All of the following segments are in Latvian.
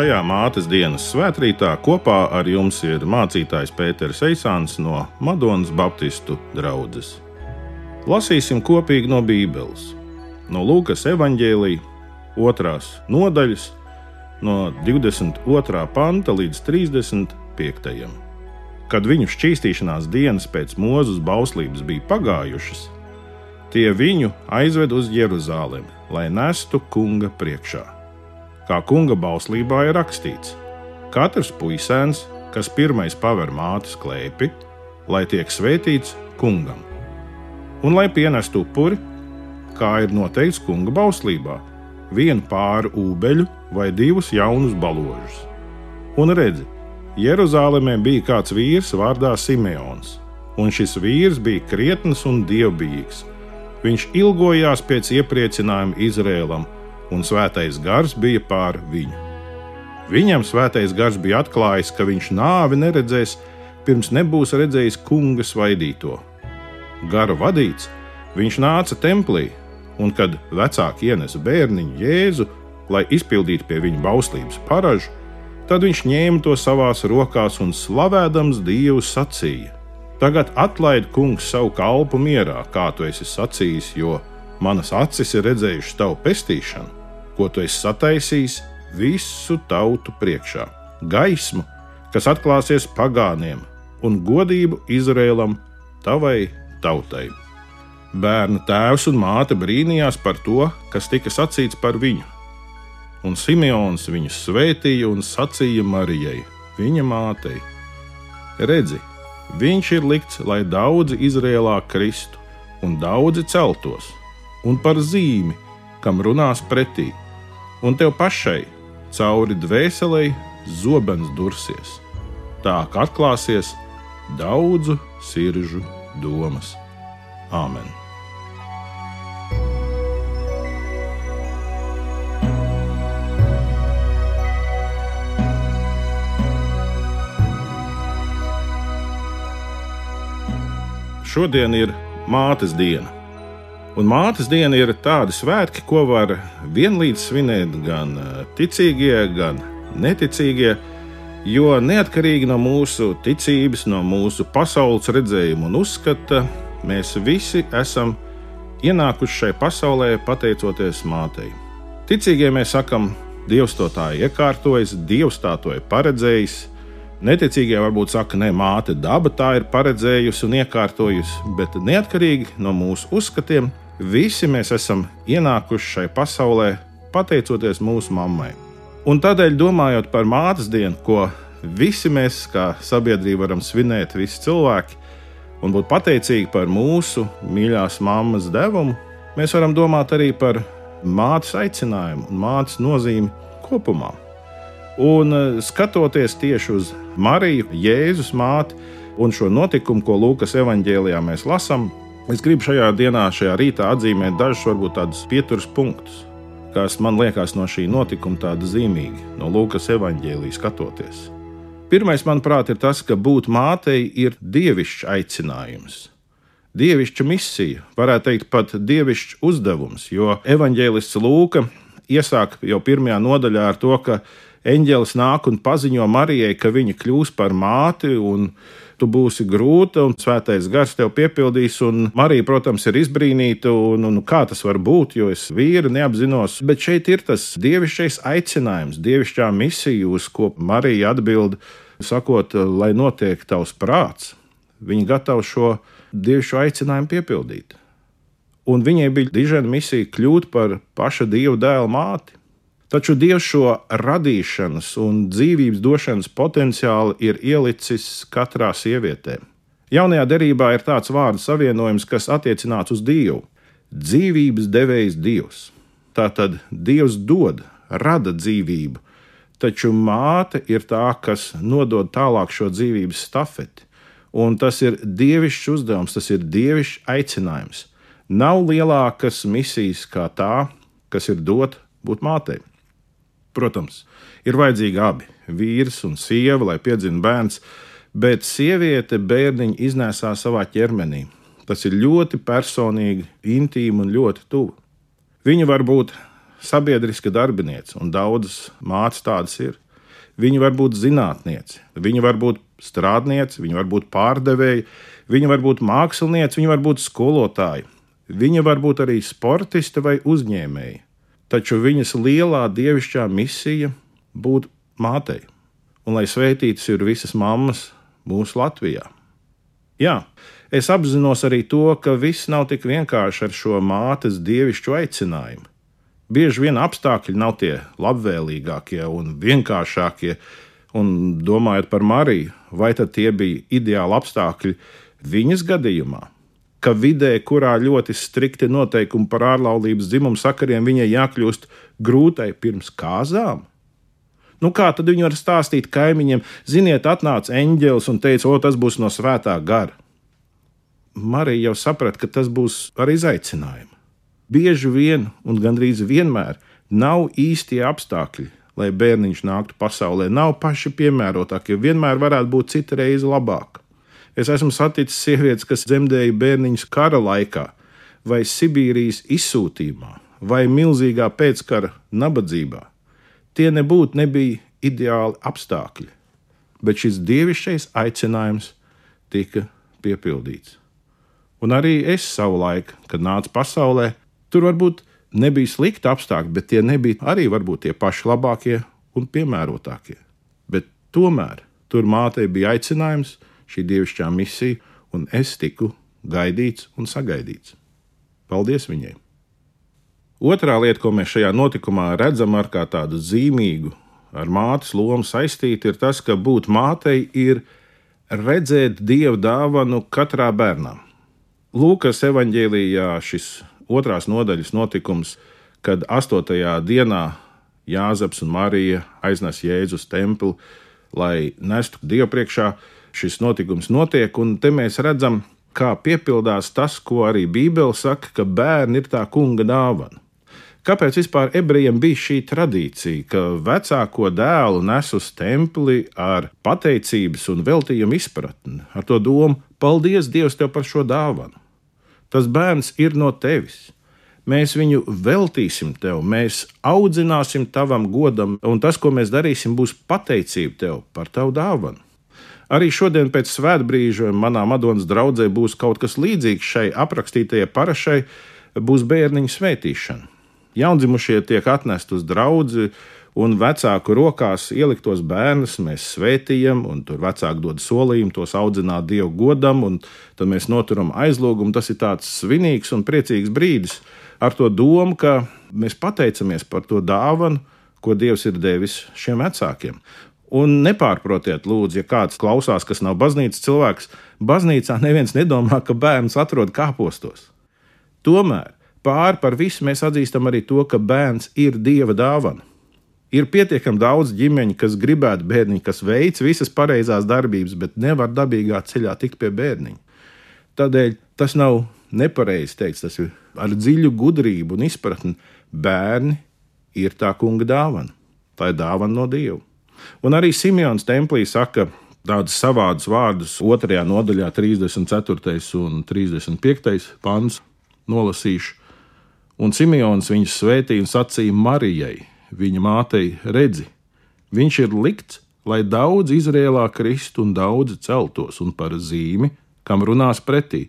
Šajā mātes dienas svētkrītā kopā ar jums ir mācītājs Pēters Eisāns no Madonas Baptistu draugas. Lasīsim kopīgi no Bībeles, no Lūkas evanģēlīja, otrās nodaļas, no 22. panta līdz 35. Kad viņu šķīstīšanās dienas pēc mūzes bauslības bija pagājušas, tie viņu aizved uz Jeruzalemi, lai nestu kunga priekšā kā kunga bauslībā ir rakstīts: Katrs puisēns, kas pirmais paver mātes klēpi, lai tiek svētīts kungam, un lai pienestu upuri, kā ir noteikts kunga bauslībā, vienu pāri ūbeļu vai divus jaunus baložus. Un redzi, Jeruzalemē bija kāds vīrs vārdā Simeons, un šis vīrs bija krietns un dievbijīgs. Viņš ilgojās pēc iepriecinājuma Izrēlam un svētais gars bija pār viņu. Viņam svētais gars bija atklājis, ka viņš nāvi neredzēs, pirms nebūs redzējis kunga svaidīto. Garu vadīts, viņš nāca templī, un kad vecāki ienesa bērniņu Jēzu, lai izpildītu pie viņa bauslības paražu, tad viņš ņēma to savās rokās un slavēdams Dievu sacīja: Tagad atlaid kungs savu kalpu mierā, kā tu esi sacījis, jo manas acis ir redzējušas tavu pestīšanu ko tu esi sataisījis visu tautu priekšā. Gaismu, kas atklāsies pagāniem, un godību Izrēlam, tavai tautai. Bērna tēvs un māte brīnījās par to, kas tika sacīts par viņu. Un Simeons viņu svētīja un sacīja Marijai, viņa mātei: Redzi, viņš ir likts, lai daudzi Izrēlā kristu, un daudzi celtos, un par zīmi, kam runās pretī, un tev pašai cauri dvēselei zobens dursies. Tā kā atklāsies daudzu sirdžu domas. Āmen! Šodien ir mātes diena. Un mātes diena ir tāda svētki, ko var vienlīdz svinēt gan ticīgie, gan neticīgie. Jo neatkarīgi no mūsu ticības, no mūsu pasaules redzējuma un uzskata, mēs visi esam ienākuši šai pasaulē pateicoties mātei. Ticīgie mēs sakam, Dievs to tā iekārtojis, Dievs tā to ir paredzējis. Neticīgie varbūt saka, ka māte daba tā ir paredzējusi un iekārtojusi, bet neatkarīgi no mūsu uzskatiem, Visi mēs esam ienākuši šai pasaulē pateicoties mūsu mammai. Un tādēļ, domājot par mātes dienu, ko visi mēs kā sabiedrība varam svinēt, visi cilvēki, un būt pateicīgi par mūsu mīļās mammas devumu, mēs varam domāt arī par mātes aicinājumu un mātes nozīmi kopumā. Un eh, skatoties tieši uz Mariju, Jēzus māti un šo notikumu, ko Lūkas evanģēlijā mēs lasām, Es gribu šajā dienā, šajā rītā atzīmēt dažus, varbūt tādus pieturas punktus, kas man liekas no šī notikuma tādi zīmīgi, no Lūkas evanģēlijas skatoties. Pirmais, manuprāt, ir tas, ka būt mātei ir dievišķs aicinājums. Dievišķa misija, varētu teikt, pat dievišķs uzdevums, jo evanģēlists Lūka iesāk jau pirmajā nodaļā ar to, ka eņģēlis nāk un paziņo Marijai, ka viņa kļūs par māti un tu būsi grūta, un svētais gars tev piepildīs. Un Marija, protams, ir izbrīnīta, un, un kā tas var būt, jo es vīru neapzinos. Bet šeit ir tas dievišķais aicinājums, dievišķā misija, uz ko Marija atbild, sakot, lai notiek tavs prāts. Viņa gatava šo dievišķo aicinājumu piepildīt. Un viņai bija dižena misija kļūt par paša dieva dēla māti. Taču Dievs šo radīšanas un dzīvības došanas potenciālu ir ielicis katrā sievietē. Jaunajā derībā ir tāds vārdu savienojums, kas attiecināts uz Dievu - dzīvības devējs Dievs. Tātad Dievs dod, rada dzīvību, taču māte ir tā, kas nodod tālāk šo dzīvības stafeti. Un tas ir dievišķs uzdevums, tas ir dievišķs aicinājums. Nav lielākas misijas kā tā, kas ir dot būt mātei. Protams, ir vajadzīgi abi - vīrs un sieva, lai piedzimtu bērns, bet sieviete bērniņu iznēsā savā ķermenī. Tas ir ļoti personīgi, intīmi un ļoti tuvu. Viņa var būt sabiedriska darbiniece, un daudzas mātes tādas ir. Viņa var būt zinātniece, viņa var būt strādniece, viņa var būt pārdevēja, viņa var būt māksliniece, viņa var būt skolotāja, viņa var būt arī sportiste vai uzņēmēja. Taču viņas lielā dievišķā misija būt mātei, un lai svētītas ir visas mammas mūsu Latvijā. Jā, es apzinos arī to, ka viss nav tik vienkārši ar šo mātes dievišķo aicinājumu. Bieži vien apstākļi nav tie labvēlīgākie un vienkāršākie, un domājot par Mariju, vai tad tie bija ideāli apstākļi viņas gadījumā? Ka vidē, kurā ļoti strikti noteikumi par ārlaulības dzimumu sakariem, viņai jākļūst grūtai pirms kāzām? Nu, kā tad viņi var stāstīt kaimiņiem, ziniet, atnāca eņģēlis un teica, o, tas būs no svētā gara. Marija jau saprata, ka tas būs ar izaicinājumu. Bieži vien un gandrīz vienmēr nav īstie apstākļi, lai bērniņš nāktu pasaulē, nav paši piemērotākie, vienmēr varētu būt cita reize labāk. Es esmu saticis sievietes, kas dzemdēja bērniņus kara laikā, vai Sibīrijas izsūtījumā, vai milzīgā pēckara nabadzībā tie nebūtu nebija ideāli apstākļi, bet šis dievišķais aicinājums tika piepildīts. Un arī es savulaik, kad nācu pasaulē, tur varbūt nebija slikti apstākļi, bet tie nebija arī varbūt tie paši labākie un piemērotākie. Bet tomēr tur mātei bija aicinājums, šī dievišķā misija, un es tiku gaidīts un sagaidīts. Paldies viņai! Otrā lieta, ko mēs šajā notikumā redzam ar kā tādu zīmīgu, ar mātes lomu saistītu, ir tas, ka būt mātei ir redzēt dievu dāvanu katrā bērnā. Lūkas evanģēlijā šis otrās nodaļas notikums, kad astotajā dienā Jāzeps un Marija aiznes Jēzus templi, lai nestu Dievu priekšā. Šis notikums notiek, un te mēs redzam, kā piepildās tas, ko arī Bībele saka, ka bērni ir tā kunga dāvana. Kāpēc vispār ebrejiem bija šī tradīcija, ka vecāko dēlu nes uz templi ar pateicības un veltījumu izpratni, ar to domu, paldies Dievs tev par šo dāvanu? Tas bērns ir no tevis. Mēs viņu veltīsim tev, mēs audzināsim tavam godam, un tas, ko mēs darīsim, būs pateicība tev par tavu dāvanu. Arī šodien pēc svētbrīža manā Madonas draudzē būs kaut kas līdzīgs šai aprakstītajai parašai, būs bērniņa svētīšana jaundzimušie tiek atnesti uz draugu, un vecāku rokās ieliktos bērnus mēs svētījam, un tur vecāki dod solījumu tos audzināt Dievu godam, un tad mēs noturam aizlūgumu. Tas ir tāds svinīgs un priecīgs brīdis ar to domu, ka mēs pateicamies par to dāvanu, ko Dievs ir devis šiem vecākiem. Un nepārprotiet, lūdzu, ja kāds klausās, kas nav baznīcas cilvēks, baznīcā neviens nedomā, ka bērns atrod kāpostos. Tomēr Pāri par visu mēs atzīstam arī to, ka bērns ir dieva dāvana. Ir pietiekami daudz ģimeņu, kas gribētu bērniņu, kas veic visas pareizās darbības, bet nevar dabīgā ceļā tikt pie bērniņa. Tādēļ tas nav nepareizi teikt, tas ir ar dziļu gudrību un izpratni. Bērni ir tā kunga dāvana. Tā ir dāvana no Dieva. Un arī Simons templī saka tādus savādus vārdus, otrajā nodaļā, 34. un 35. pants, nolasīšu. Un Simons viņu svētīja un sacīja Marijai, viņa mātei, redzi, viņš ir likts, lai daudz Izrēlā kristu un daudzi celtos, un par zīmi, kam runās pretī,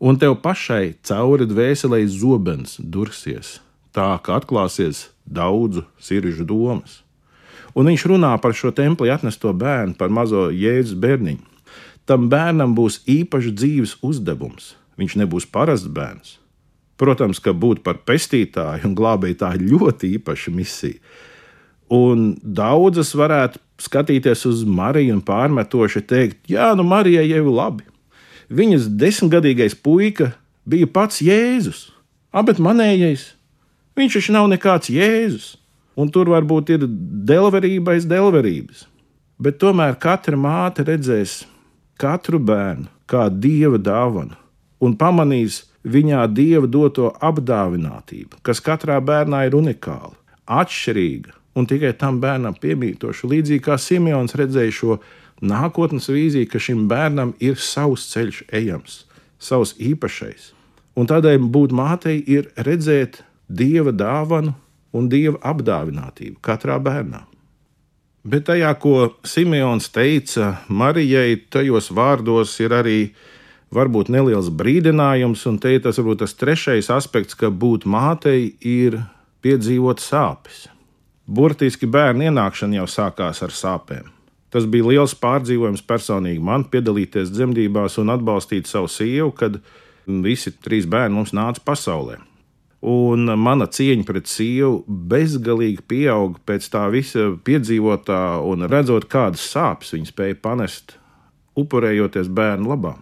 un tev pašai cauri dvēselē zobens dursies, tā ka atklāsies daudzu sirdžu domas. Un viņš runā par šo templi atnesto bērnu, par mazo jēzus bērniņu. Tam bērnam būs īpašs dzīves uzdevums. Viņš nebūs parasts bērns Protams, ka būt par pestītāju un glābēju tā ir ļoti īpaša misija. Un daudzas varētu skatīties uz Mariju un pārmetoši teikt, jā, nu Marijai jau ir labi. Viņas desmitgadīgais puika bija pats Jēzus, abet manējais. Viņš taču nav nekāds Jēzus, un tur varbūt ir delverība aiz delverības. Bet tomēr katra māte redzēs katru bērnu kā dieva dāvanu un pamanīs, viņā dieva doto apdāvinātību, kas katrā bērnā ir unikāla, atšķirīga un tikai tam bērnam piemītoša. Līdzīgi kā Simons redzēja šo nākotnes vīziju, ka šim bērnam ir savs ceļš ejams, savs īpašais. Un tādēļ būt mātei ir redzēt dieva dāvanu un dieva apdāvinātība katrā bērnā. Bet tajā, ko Simons teica Marijai, tajos vārdos ir arī varbūt neliels brīdinājums, un te ir tas varbūt tas trešais aspekts, ka būt mātei ir piedzīvot sāpes. Burtiski bērnu ienākšana jau sākās ar sāpēm. Tas bija liels pārdzīvojums personīgi man piedalīties dzemdībās un atbalstīt savu sievu, kad visi trīs bērni mums nāca pasaulē. Un mana cieņa pret sievu bezgalīgi pieauga pēc tā visa piedzīvotā, un redzot, kādas sāpes viņa spēja panest, upurējoties bērnu labā.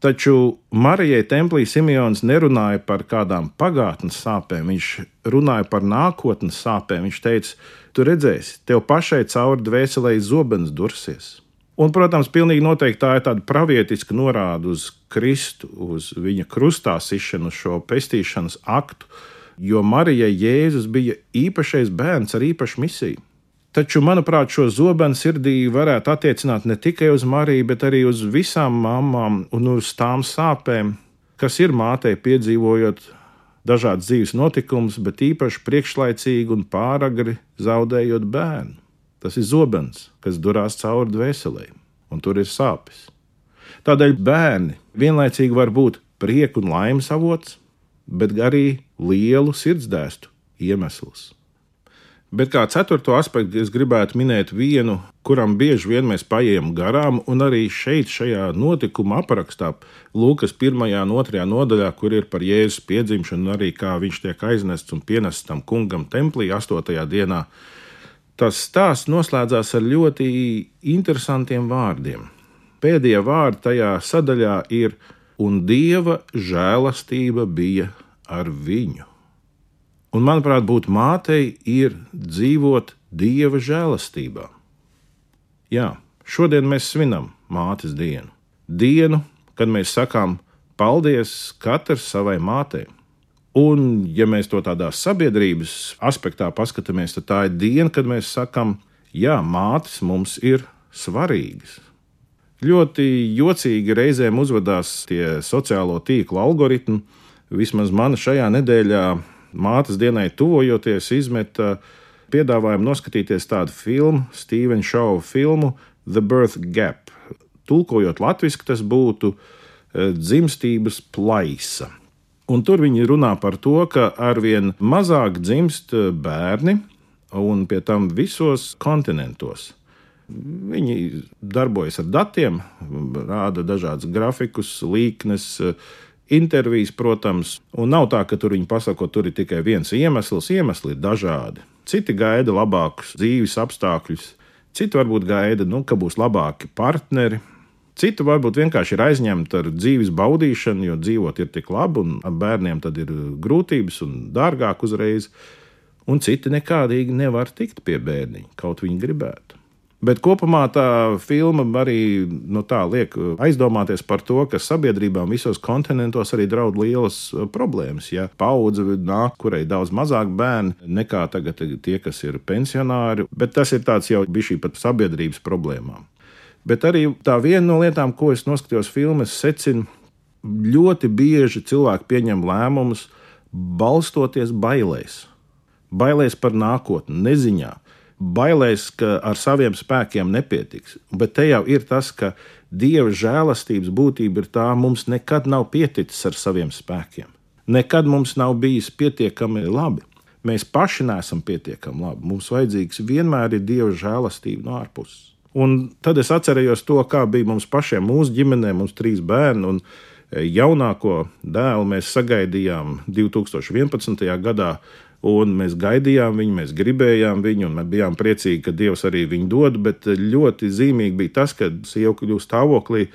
Taču Marijai Templī Simons nerunāja par kādām pagātnes sāpēm, viņš runāja par nākotnes sāpēm. Viņš teica, tu redzēsi, tev pašai cauri dvēselē zobens dursies. Un, protams, pilnīgi noteikti tā ir tāda pravietiska norāde uz Kristu, uz viņa krustā sišanu, šo pestīšanas aktu, jo Marijai Jēzus bija īpašais bērns ar īpašu misiju. Taču, manuprāt, šo zobenu sirdī varētu attiecināt ne tikai uz Mariju, bet arī uz visām mamām un uz tām sāpēm, kas ir mātei piedzīvojot dažādas dzīves notikumus, bet īpaši priekšlaicīgi un pāragri zaudējot bērnu. Tas ir zobens, kas durās cauri dvēselē, un tur ir sāpes. Tādēļ bērni vienlaicīgi var būt prieka un laimes avots, bet arī lielu sirdsdēstu iemesls. Bet kā ceturto aspektu es gribētu minēt vienu, kuram bieži vien mēs paiet garām, un arī šeit, šajā notikuma aprakstā, Lūkas 1. un 2. nodaļā, kur ir par Jēzus piedzimšanu, un arī kā viņš tiek aiznests un pienests tam kungam templī 8. dienā, tas stāsts noslēdzās ar ļoti interesantiem vārdiem. Pēdējie vārdi tajā sadaļā ir: Un dieva žēlastība bija ar viņu. Un, manuprāt, būt mātei ir dzīvot dieva žēlastībā. Jā, šodien mēs svinam mātes dienu. Dienu, kad mēs sakām paldies katrs savai mātei. Un, ja mēs to tādā sabiedrības aspektā paskatāmies, tad tā ir diena, kad mēs sakām, jā, mātes mums ir svarīgas. Ļoti jocīgi reizēm uzvedās tie sociālo tīklu algoritmi. Vismaz man šajā nedēļā mātes dienai tuvojoties, izmeta piedāvājumu noskatīties tādu filmu, Stevena Šova filmu The Birth Gap. Tulkojot latviešu, tas būtu dzimstības plaisa. Un tur viņi runā par to, ka arvien mazāk dzimst bērni, un pie tam visos kontinentos. Viņi darbojas ar datiem, rāda dažādus grafikus, līknes, intervijas, protams, un nav tā, ka tur viņi pasaka, ka tur ir tikai viens iemesls. Iemesli ir dažādi. Citi gaida labākus dzīves apstākļus, citi varbūt gaida, nu, ka būs labāki partneri. Citi varbūt vienkārši ir aizņemti ar dzīves baudīšanu, jo dzīvot ir tik labi, un bērniem tad ir grūtības un dārgāk uzreiz. Un citi nekādīgi nevar tikt pie bērniņa, kaut viņi gribētu. Bet kopumā tā filma arī nu, tā, liek aizdomāties par to, ka sabiedrībām visos kontinentos arī draud lielas uh, problēmas. Ja paudze nāk, kurai daudz mazāk bērnu nekā tagad tie, kas ir pensionāri, bet tas ir tāds jau bija šī pat sabiedrības problēmām. Bet arī tā viena no lietām, ko es noskatījos filmas, secinu, ļoti bieži cilvēki pieņem lēmumus balstoties bailēs. Bailēs par nākotni, neziņā bailēs, ka ar saviem spēkiem nepietiks. Bet te jau ir tas, ka Dieva žēlastības būtība ir tā, mums nekad nav pieticis ar saviem spēkiem. Nekad mums nav bijis pietiekami labi. Mēs paši neesam pietiekami labi. Mums vajadzīgs vienmēr ir Dieva žēlastība no ārpuses. Un tad es atcerējos to, kā bija mums pašiem, mūsu ģimenē, mums trīs bērni. Un e, jaunāko dēlu mēs sagaidījām 2011. gadā, Un mēs gaidījām viņu, mēs gribējām viņu, un mēs bijām priecīgi, ka Dievs arī viņu dod. Bet ļoti zīmīgi bija tas, ka sieva kļūst stāvoklī,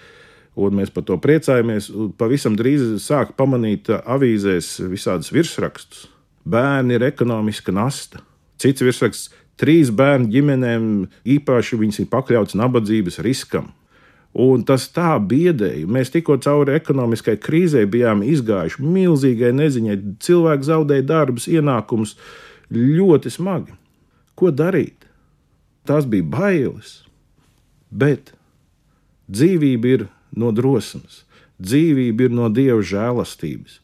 un mēs par to priecājamies. Pavisam drīz sāk pamanīt avīzēs visādus virsrakstus. Bērni ir ekonomiska nasta. Cits virsraksts - trīs bērnu ģimenēm īpaši viņas ir pakļautas nabadzības riskam. Un tas tā biedēja. Mēs tikko cauri ekonomiskai krīzē bijām izgājuši milzīgai neziņai. Cilvēki zaudēja darbus, ienākumus ļoti smagi. Ko darīt? Tas bija bailes. Bet dzīvība ir no drosmes, dzīvība ir no dieva žēlastības.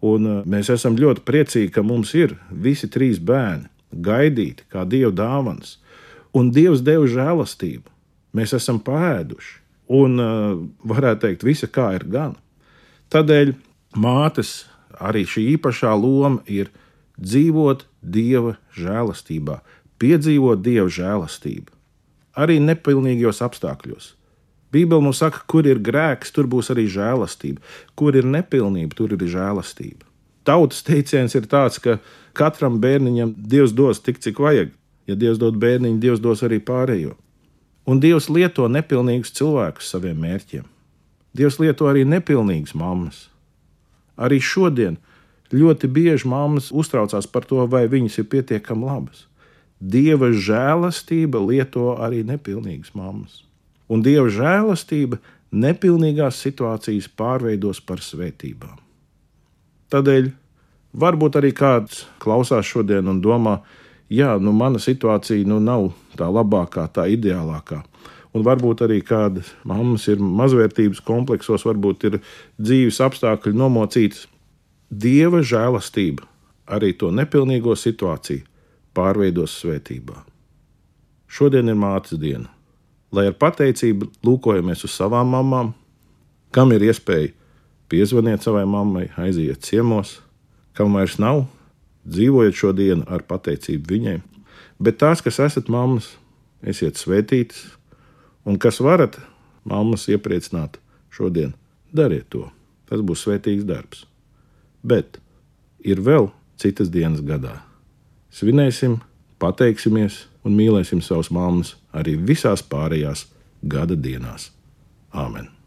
Un uh, mēs esam ļoti priecīgi, ka mums ir visi trīs bērni, gaidīti kā dieva dāvāns. Un Dievs deva žēlastību. Mēs esam pēduši, un uh, varētu teikt, visa kā ir gan. Tādēļ mātes arī šī īpašā loma ir dzīvot dieva žēlastībā, piedzīvot dieva žēlastību, arī nepilnīgos apstākļos. Bībele mums saka, kur ir grēks, tur būs arī žēlastība, kur ir nepilnība, tur ir žēlastība. Tautas teiciens ir tāds, ka katram bērniņam Dievs dos tik, cik vajag. Ja Dievs dod bērniņu, Dievs dos arī pārējo. Un Dievs lieto nepilnīgus cilvēkus saviem mērķiem. Dievs lieto arī nepilnīgas mammas. Arī šodien ļoti bieži mammas uztraucās par to, vai viņas ir pietiekami labas. Dieva žēlastība lieto arī nepilnīgas mammas un Dieva žēlastība nepilnīgās situācijas pārveidos par svētībām. Tādēļ varbūt arī kāds klausās šodien un domā, jā, nu mana situācija nu nav tā labākā, tā ideālākā. Un varbūt arī kādas mammas ir mazvērtības kompleksos, varbūt ir dzīves apstākļi nomocītas. Dieva žēlastība arī to nepilnīgo situāciju pārveidos svētībā. Šodien ir mātes diena lai ar pateicību lūkojamies uz savām mamām, kam ir iespēja piezvanīt savai mammai, aiziet ciemos, kam vairs nav, dzīvojiet šo dienu ar pateicību viņai. Bet tās, kas esat mammas, esiet svētītas, un kas varat mammas iepriecināt šodien, dariet to. Tas būs svētīgs darbs. Bet ir vēl citas dienas gadā. Svinēsim, pateiksimies un mīlēsim savus mammas arī visās pārējās gada dienās. Āmen!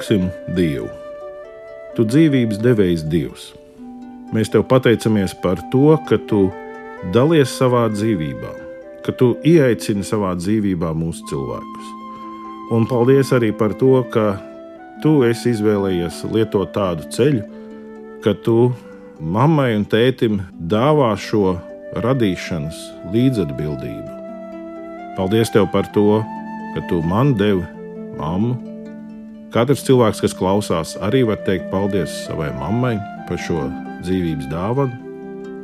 Lūksim Dievu. Tu dzīvības devējs Dievs. Mēs tev pateicamies par to, ka tu dalies savā dzīvībā, ka tu ieaicini savā dzīvībā mūsu cilvēkus. Un paldies arī par to, ka tu esi izvēlējies lietot tādu ceļu, ka tu mammai un tētim dāvā šo radīšanas līdzatbildību. Paldies tev par to, ka tu man devi mammu Katrs cilvēks, kas klausās, arī var teikt paldies savai mammai par šo dzīvības dāvanu.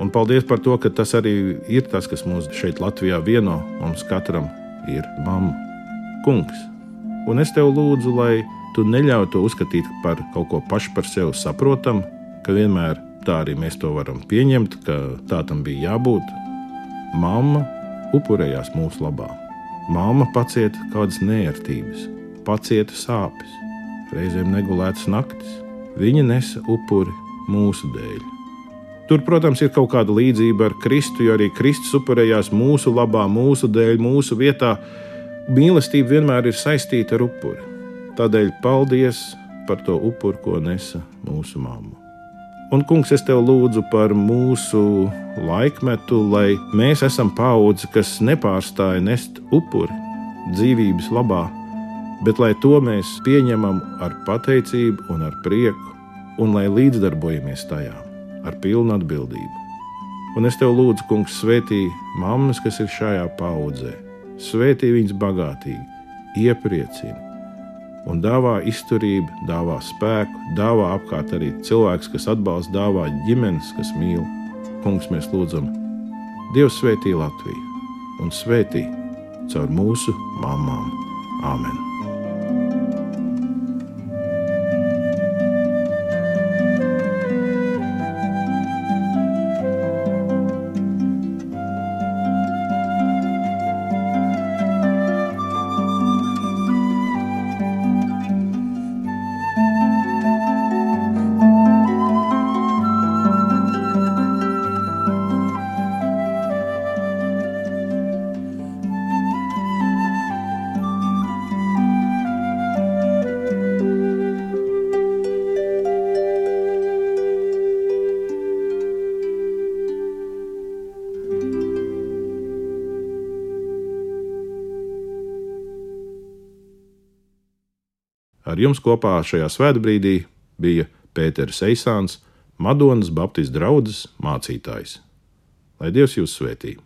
Un paldies par to, ka tas arī ir tas, kas mūs šeit Latvijā vieno. Mums katram ir mamma, kungs. Un es tev lūdzu, lai tu neļauj to uzskatīt par kaut ko pašu par sevi saprotamu, ka vienmēr tā arī mēs to varam pieņemt, ka tā tam bija jābūt. Mamma upurējās mūsu labā. Māma pacieta kādas nērtības, pacieta sāpes reizēm negulētas naktis. Viņa nesa upuri mūsu dēļ. Tur, protams, ir kaut kāda līdzība ar Kristu, jo arī Kristus upurējās mūsu labā, mūsu dēļ, mūsu vietā. Mīlestība vienmēr ir saistīta ar upuri. Tādēļ paldies par to upuri, ko nesa mūsu mamma. Un, kungs, es tev lūdzu par mūsu laikmetu, lai mēs esam paudze, kas nepārstāja nest upuri dzīvības labā, bet lai to mēs pieņemam ar pateicību un ar prieku, un lai līdzdarbojamies tajā ar pilnu atbildību. Un es tev lūdzu, Kungs, svētī mammas, kas ir šajā paudzē, svētī viņas bagātīgi, iepriecini un dāvā izturību, dāvā spēku, dāvā apkārt arī cilvēks, kas atbalsta, dāvā ģimenes, kas mīl. Kungs, mēs lūdzam, Dievs svētī Latviju un svētī caur mūsu mamām. Āmen! Jums kopā šajā svētbrīdī bija Pēters Eisāns, Madonas Baptistu draugs mācītājs. Lai Dievs jūs svētī!